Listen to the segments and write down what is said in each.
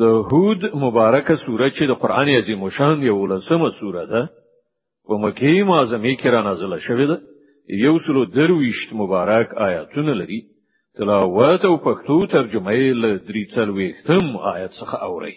د هود مبارکه سوره چې د قران عظیم شان یو لسمه سوره ده په مکه معظمه کې را نازله شوې ده یو سلو درویشت مبارک آیاتونه لري تلاوت او پښتو ترجمه یې له درې څلوېښتم آیت څخه اوري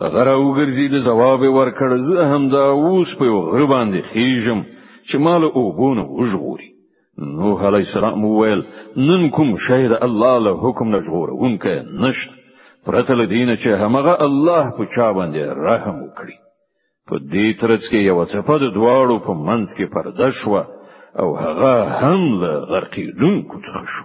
غره وګرځي د جواب ورکړ زه هم دا اوس په غر باندې خېژم چې مال او بونه وژغوري نوح علی السلام وویل نن کوم شاید الله له حکم نه ژغورونکی نشته پرته له دینه چې همغه الله په چا باندې رحم وکړي په دې ترڅ کې یو څپه د دواړو په منځ کې پرده شوه او هغه هم له غرقېدونکو څخه شو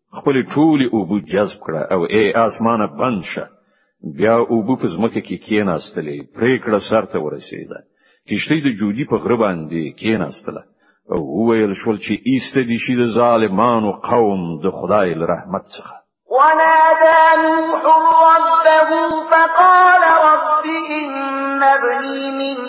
خپل ټولي اوبو جذب کړه او ای اسمانه بند شه بیا اوبو په ځمکه کې کېناستلې پریکړه سرته ورسېده کشتی د جودي په غره باندې کېناستله او وویل شول چې ایست دي شي د ظالمانو قوم د خدای له رحمت څخه ونادى نوح ربه فقال رب إن ابني من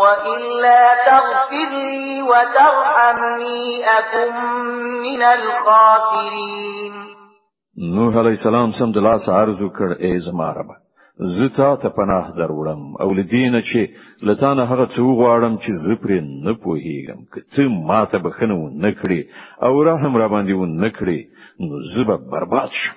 وإلا تغفر لي وترحمني أكن من الخاسرين نوح علیہ السلام سم د لاس عرض وکړ ای زما رب زه تا ته پناه دروړم او لدینه چې لتانه هغه څه غواړم چې زه پرې نه پوهیږم که ته ما ته بخنه و نه کړې او رحم را باندې و نه کړې نو زه به برباد شم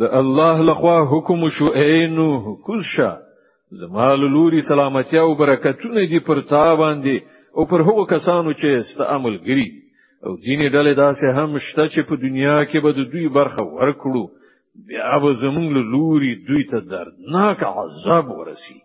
د الله لخوا حکم شو اے نوح کوشا زمال لوري سلامتی او برکتونه دي پر تا باندې او پر هغو کسانو چې ست عمل ګری او دیني ډلې داسې هم شته چې په دنیا کې به د دوی برخه ورکړو بیا به زمونږ لوري دوی ته دردناک عذاب ورسیږي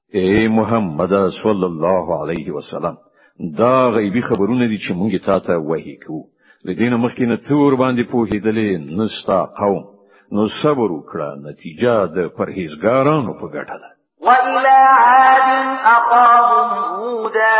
اے محمد صلی الله علیه وسلم دا غیبی خبرونه دي چې مونږ تا ته وحی کوو لدین مخکې نه تور باندې پوهیدلې نستا قوم نو صبر وکړه نتیجه د پرهیزګارانو په ګټه ده وإلى عاد أخاهم هودا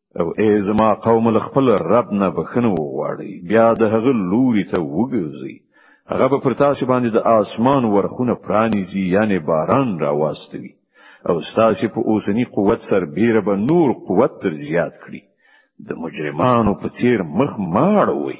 او ای زما قوم له خپل رب نه بخنه وغواړي بیا د هغه لوري ته وګرځي هغه به پر تاسو باندې د آسمان ورخونه پرانیزي یعنی باران راواستوي او تاسو په اوسنی قوت سر بیره به نور قوت تر زیات کړي د مجرمانو په څیر مخ ماړوي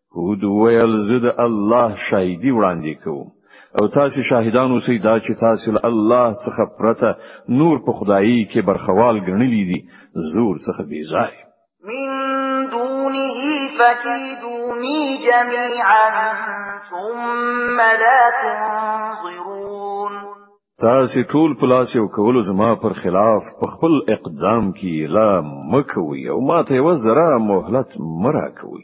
هود ویل زه د الله شاهدی وړاندې کوم او تاسو شاهدان اوسئ دا چې تاسو له الله څخه پرته نور په خدایي کې برخوال ګڼلې دي زور څخه بیزای من دونه فکیدونی جميعا ثم لا تنظرون تاسو ټول پلاس یو کول زما پر خلاف په خپل اقدام کې لا مکوي او ماته یو زره مهلت مرا کوي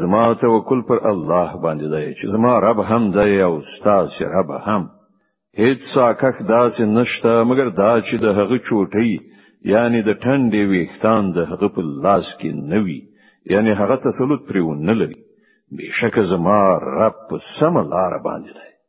زما توکل پر الله باندې دی چې زما رب هم دی او استاد چې رب هم هیڅ ساکخ داسې نشته مګر دا چې د هغه چوټي یعنی د ټنډې ویختان د هغه په لاس کې نوي یعنی هغه تسلط پرې ونه لري بشک زما رب په سم لار باندې دی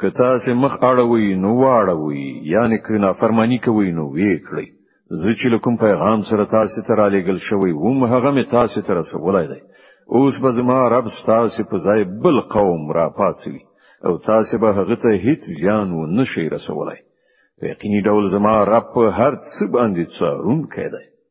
که تاسو مخ اړوي نو واړوي یعنی که نافرمانی کوي نو وی کړی زه چې لکم پیغام سره تاسو ته را لېږل شوی وم هغه می تاسو ته رسولای دی اوس به زما رب تاسو په ځای بل قوم را پاتوي او تاسو به هغه ته هیڅ زیان و نشي رسولای په یقیني ډول زما رب په هر څه باندې څارونکی دی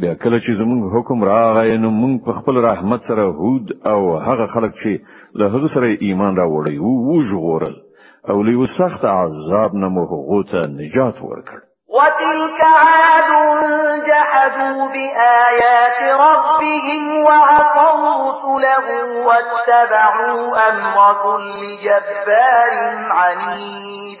بیا کله چې زمونږ حکم راغی نو مونږ په خپل رحمت سره هود او هغه خلک چې له هغه سره ایمان راوړی وو وژغورل او له یو سخت عذاب نه مو هغه ته نجات ورکړ وتلك عاد جحدوا بآيات ربهم وعصوا رسله واتبعوا أمر كل جبار عنيد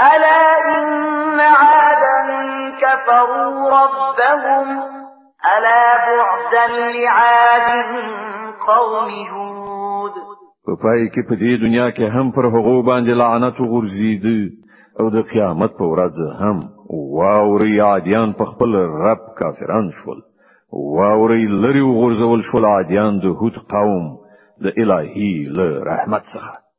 الا ان عادا كفروا ربهم الا بعدا لعاد قوم هود په پای کې په دې دنیا کې هم پر هغو باندې لعنت وغورځید او د قیامت په ورځ هم واوري عادیان په خپل رب کافران شول واوري لري وغورځول شول عادیان د هود قوم د الهي له رحمت څخه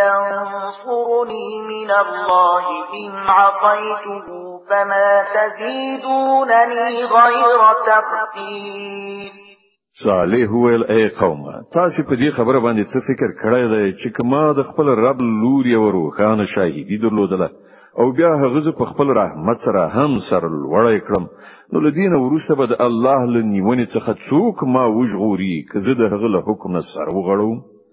ينصرني من الله إن عصيته فما تزيدونني غير تخسير صالح ویل اے قوم تاسو په دې خبره باندې څه فکر کړی دی چې کما د خپل رب لوري او روخانه شاهدی درلودله او بیا هغه په خپل رحمت سره هم سر لوړی کړم نو لدین ورسته به د الله لنیونی څخه څوک ما وژغوري که زه د هغه له حکم سره وغړوم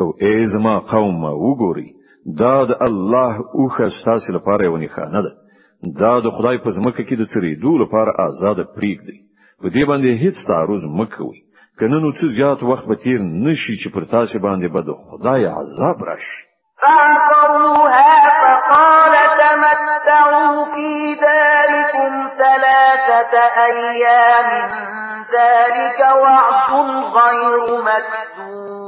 او ای زما قوم وګوري دا د الله اوخه ستاسو لپاره یو نښانه ده دا د خدای په ځمکه کې د چریدو لپاره آزاد پریګ دی په دې باندې هیڅ تعرض مکوئ کنه نو څه زیات وخت به تیر نشي چې پر تاسو باندې به د خدای عذاب راشي فعقروها فقال تمتعوا في داركم ثلاثة أيام ذلك وعد غير مكتوب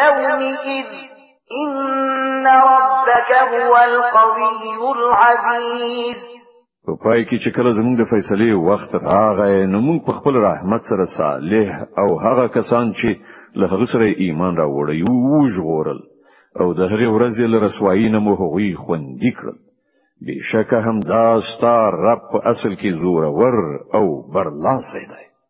يومئذ إن ربك هو القوي العزيز په پای کې چې کله زموږ د فیصلې وخت راغی نو موږ په خپل رحمت سره صالح او هغه کسان چې له هغه سره ایمان راوړی یو ژغورل او د هغې ورځې له رسوایی نه مو هغوی خوندي کړل بشکه هم دا ستار رب په اصل کې زورور او برلاسی دی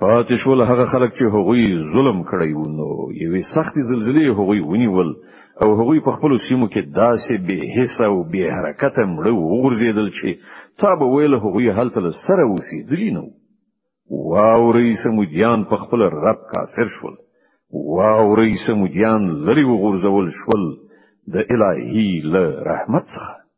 پاتې شول هغه خلک چې هغوی ظلم کړی و نو یوې سختې زلزلې هغوی ونیول او هغوی په خپل سیمو کې داسې به حس او به حرکت مړ وغورځیدل چې تا به ویل هغوی هلته سره اوسېدلی نو واوري سمودیان په خپل رب کافر شول واوري سمودیان لری وغورځول شول د الهي له رحمت څخه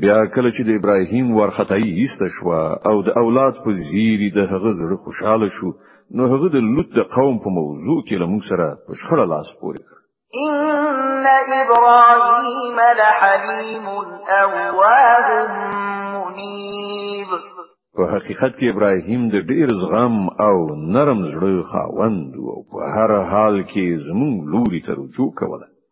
بیا کله چې د ابراهیم ورختای ایست شو او د اولاد په زیری د هغه زړه خوشاله شو نو هغه د لوط د قوم په موضوع کې له موږ سره په شخړه لاس پورې کړ ان ابراهیم لحلیم اواه منیب په حقیقت کې ابراهیم د ډیر زغم او نرم زړه خاوند او په هر حال کې زموږ لوري ته رجوع کوله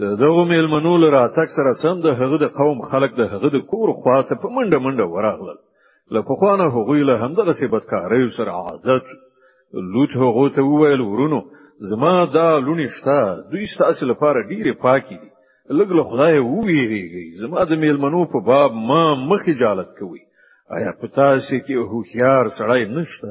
د دغه میلمنو له راتګ سره سم د هغه د قوم خلک د هغه د کور خواته په منډه منډه وراغلل له پخوانه هغوی له همدغه سبتکاریو سره عادت لوط هغو ته وویل ورونو زما دا لونی شته دوی ستاسو لپاره ډیره پاکي دي لږ له خدای وویریږي زما د میلمنو په باب ما مخې جالت کوي آیا په تاسو کې هوښیار سړی نشته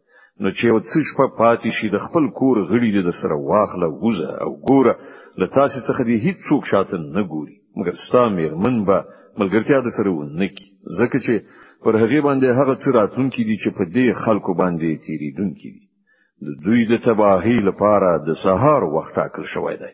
نو چې یو څه شپه پاتې شي د خپل کور غړي د سره واخله وزه او ګوره له تاسو څخه دې هیڅ څوک شاته نه ګوري مګر ستا میرمن به ملګرتیا د سره ونه کی ځکه چې پر هغه باندې هغه څه راتلونکي دي چې په دې خلکو باندې تیریدونکي دي د دوی د تباهی لپاره د سهار وخت ټاکل شوی دی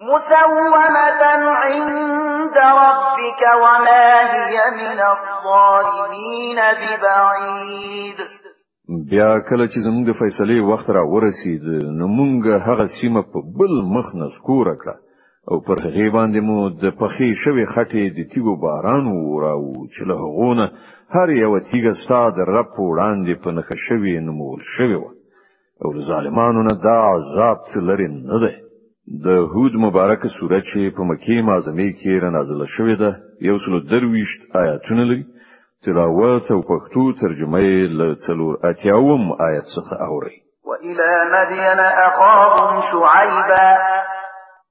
مسومة عند ربك وما هي من الظالمين ببعيد بیا کله چې زموږ د فیصلې وخت را ورسید نو موږ هغه سیمه په بل مخ نسکور کړه او پر هغه باندې مو د پخې شوی خټې د تیګو باران وراو چې له غونه هر یو تیګه ستاد رب وړاندې په نخښوي نمول شوی و او ظالمانو نه دا عذاب څه لري نه دی د هود مبارکه سوره چې په مکه معظمه کې را نازله شوې ده یو سل درویشت آیاتونه لري تلاوت او پښتو ترجمه یې له څلور اتیاوم آیت څخه اوري وإلى مدين أخاهم شعيبا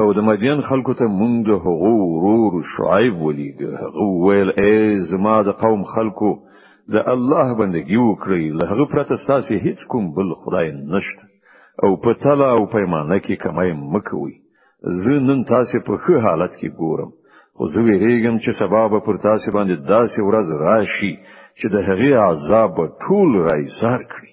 او د مدین خلکو ته مونږ د هغو ورور شعیب ولیګ هغه ویل ای زما د قوم خلکو د الله بندگی وکړئ له هغه پرته تاسو هیڅ کوم بل خدای نشته او په تلا او پیمانه کې کمای مکوي زه نن تاسو په ښه حالت کې ګورم خو زه ویریږم چې سبا به پر تاسو باندې داسې ورځ راشي چې د هغې عذاب ټول راي سار کړي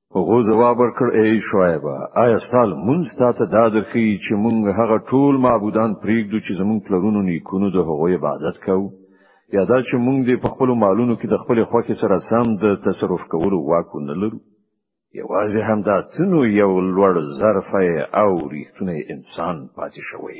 هغه جواب ورکړ ای شعیب آیا سال مونږ ستاسو دا درخی چې مونږ هغه ټول معبودان پریږدو چې زمونږ پلرونو نیکونو د هغو عبادت کوو یا دا چې مونږ د خپل مالونو کې د خپل خوکه سره سم د تصرف کولو واک نه لرو یوازې همدا تنو یو لوړ ظرفه او ریښتونی انسان پاتې شوی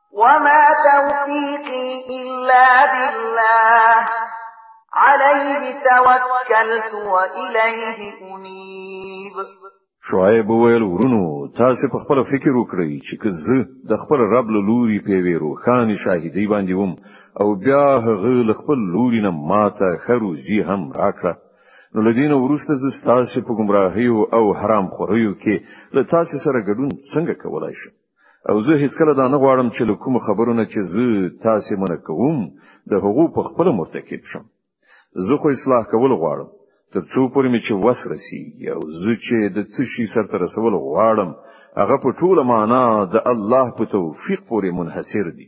وما توفيقي إلا بالله عليه توكلت وإليه أنيب شعیب ویل ورونو تاسو په خپل فکر وکړئ چې که زه د خپل رب له لوري په ویرو خان شاهدی باندې وم او بیا هغه له خپل لوري نه ماته خروزی هم راکړه نو لدین ورسته زه تاسو په گمراهیو او حرام خوریو کې له تاسو سره ګډون څنګه کولای شم او زه هیڅ کله دا نه غواړم چې له کوم خبرونه چې زه تاسو منه کوم د هغو په خپل مرتکب شم زه خو اصلاح کول غواړم تر څو پورې مې چې وس رسیږي او زه چې د څه شي سرته رسول غواړم هغه په ټوله معنا د الله په توفیق پورې منحصر دي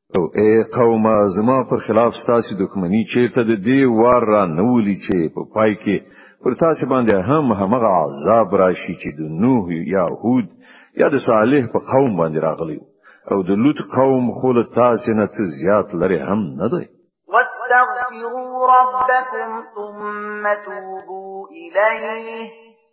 او اے قوم زما پر خلاف ستاسو دښمنی چیرته د دې وار را نولی چې په پای کې پر تاسو باندې هم همغه عذاب راشي چې د نوح یا هود یا د صالح په قوم باندې راغلی او د لوط قوم خو له تاسو نه څه زیات لري هم نه دی واستغفروا ربكم ثم توبوا إليه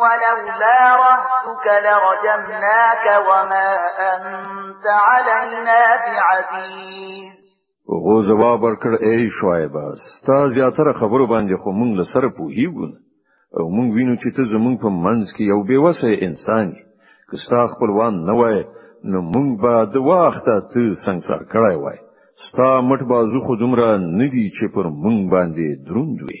ولولا رهتك لرجمناك وما أنت علينا بعزيز غو جواب ورکړ اے شعیب ستا زیاتره خبرو باندې خو مونږ له سره پوهیږو او مونږ وینو چې ته زمونږ په منځ کې یو بې وسه انسان یې که ستا خپلوان نه وای نو مونږ به د وخته ته سنگسار کړای وای ستا مټ بازو خو دومره ندی چې پر مونږ باندې دروند وي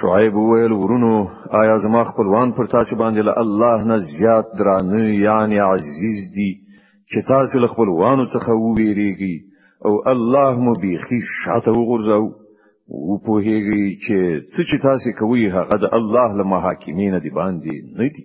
شعیب وویل ورونو آیا زما خپلوان پر تاسو باندې له الله نه زیات درانه یعنی عزیز دي چې تاسو له خپلوانو څخه وویریږي او الله مو بیخي شاته وغورځاو او په هیږي چې څه چې تاسو کوي هغه د الله له محاکمې نه دی باندې نه دی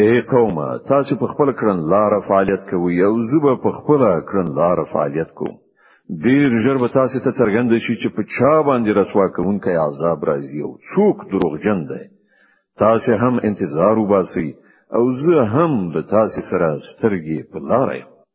اے قومه تاسو په خپل کړن لار فعالیت کوي او زوبه په خپل کړن لار فعالیت کوم ډیر ژر به تاسو ته څرګند شي چې په چا باندې رسوا کوونکی عذاب راځي او څوک دروغجن دی تاسو هم انتظار وباسئ او زه هم د تاسو سره سترګې په لار یم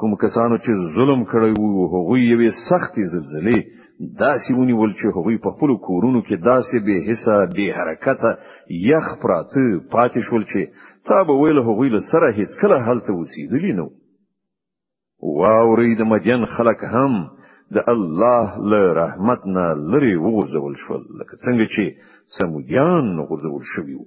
کوم کسانو چې ظلم کړی وو هغه یوې سختې زلزلې داسې ونیول چې هغوی په خپل کورونو کې داسې به حسا به حرکت یخ پراته پاتې شول چې تا به ویل هغوی له سره هیڅ کله هلته وسیدلی نو واوري د مدین خلک هم د الله له رحمت نه لري وغورځول شول لکه څنګه چې سمودیان غورځول شوي وو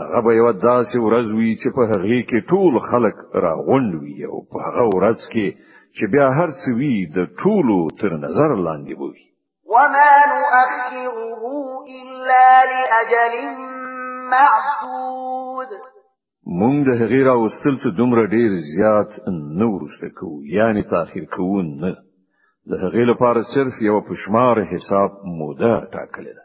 هغه به یو داسې ورځ وي چې په هغه کې ټول خلک راغونډ وي او په هغه ورځ کې چې بیا هر څه وي د ټولو تر نظر لاندې وي وما نؤخره إلا لأجل معدود مونږ د هغې راوستل څه دومره ډیر زیات نه ورسته کوو یعنی تاخیر کوو نه د هغې لپاره صرف یو پښمار حساب موده ټاکل ده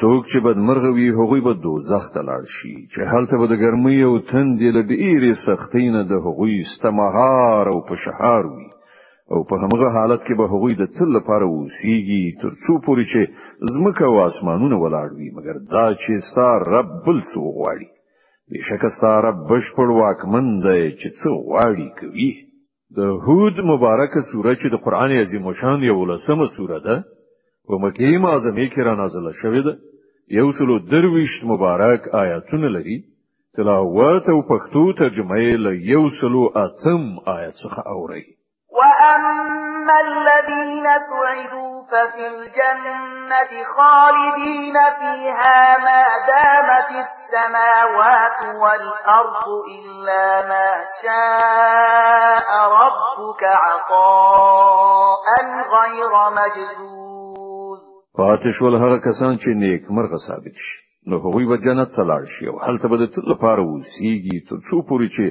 څوک چې بدمرغه وي هغوی به دوزخ ته لاړ شي چې هلته به د ګرمۍ او تندې له ډېرې سختۍ نه د هغوی ستمهار او پشهار وي او په همغه حالت کې به هغوی د تل لپاره اوسيږي تر څو پورې چې زمکه او اسمانونه ولاړ وي مګر دا چې ستا رب بل څه غواړي بشکره ستا رب بشپړ واکمن دی چې څه غواړي کوي د هود مبارکه سوره چې د قران عظیم شان یو لسمه سوره ده په مکه معظمه کې را نازله شوې ده یو سلو درویش مبارک آیاتونه لري تلاوت او پښتو ترجمه یې له یو سلو اتم آیت څخه اوري واما الذين سعدوا ففي الجنة خالدين فيها ما دامت السماوات والأرض إلا ما شاء ربك عطاء غير مجذوذ پاتې شول هغه کسان چې نیک مرغه ثابت شي نو هغوی به جنت ته لاړ شي او هلته به د تل لپاره اوسېږي تر څو پورې چې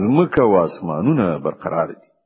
زمکه او اسمانونه برقرار دي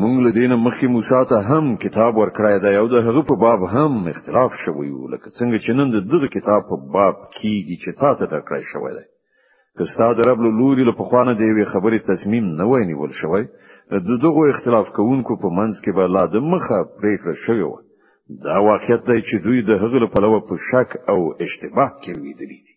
مونږ له دینه مخکې موسی ته هم کتاب ورکړای دی او د هغه په باب هم اختلاف شوی و لکه څنګه چې نن د دغه کتاب په باب کیږي چې تا ته درکړی شوی دی که ستا د رب له لوري له پخوانه د یوې خبرې تصمیم نه وای نیول شوی د دغو اختلاف کوونکو په منځ کې به لا د مخه پریکړه شوې وه دا واقعیت دی چې دوی د هغه له پلوه په شک او اشتباه کې ویدلی دي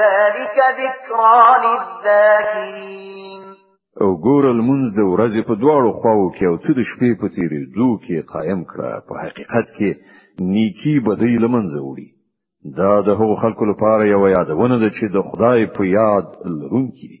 ذلك ذكرى للذاكرين او ګور المنز د ورځې په دواړو خواو کې او څه د شپې په تیریدو کې قائم کړه په حقیقت کې نیکی بدی لمنځه وړي دا د هغو خلکو لپاره یو یادونه ده چې د خدای په یاد لرونکي دي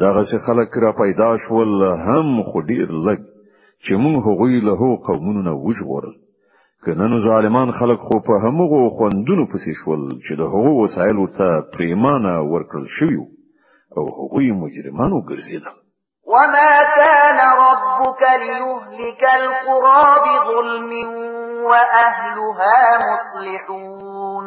دغه څه خلک را پیدا شول هم خو ډیر لګ چې موږ هغوی له قومونو نه وژغورل کنن ظالمان خلک خو په همغو خوندونو پسې شول چې د هغو وسایل ورته پریمانه ورکړل شوی او هغوی مجرمانو ګرځیدل وما كان ربك ليهلك القرى بظلم وأهلها مصلحون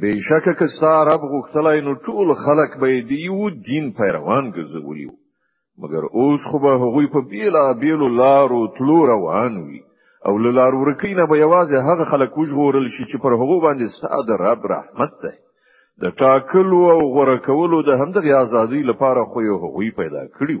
بېشکه که ستا رب غوښتلای نو ټول خلک به د یو دین پیروان ګرځولیو مګر اوس خو به هغوی په بیلا بیلو لارو تلو روان وي او له لار ورکی نه به یوازې هغه خلک وژغورل شي چې پر هغو باندې ستا د رب رحمت دی د ټاکلو او غوره کولو د همدغې ازادۍ لپاره خو یې هغوی پیدا کړیو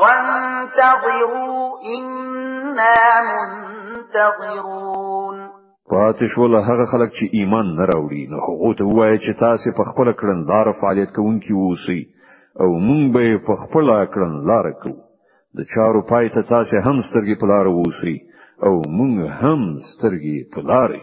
وانتظروا إنا منتظرون پاتې شول هغه خلک چې ایمان نه راوړي نو هغه ته وایي چې تاسو په خپل کړندار فعالیت کوونکي اوسئ او مونږ به په خپل کړندار کوو د چارو پای ته تاسو هم سترګې په لار اوسئ او مونږ هم سترګې په لارې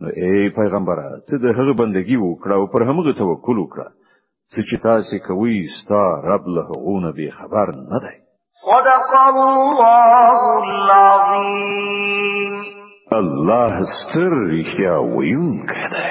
نو ای پیغمبره ته د هغه بندگی وکړه او پر هغه توکل وکړه چې تاسو کوي ستا رب له غونه به خبر نه دی صدق الله العظیم الله ستر رښتیا ویونکی دی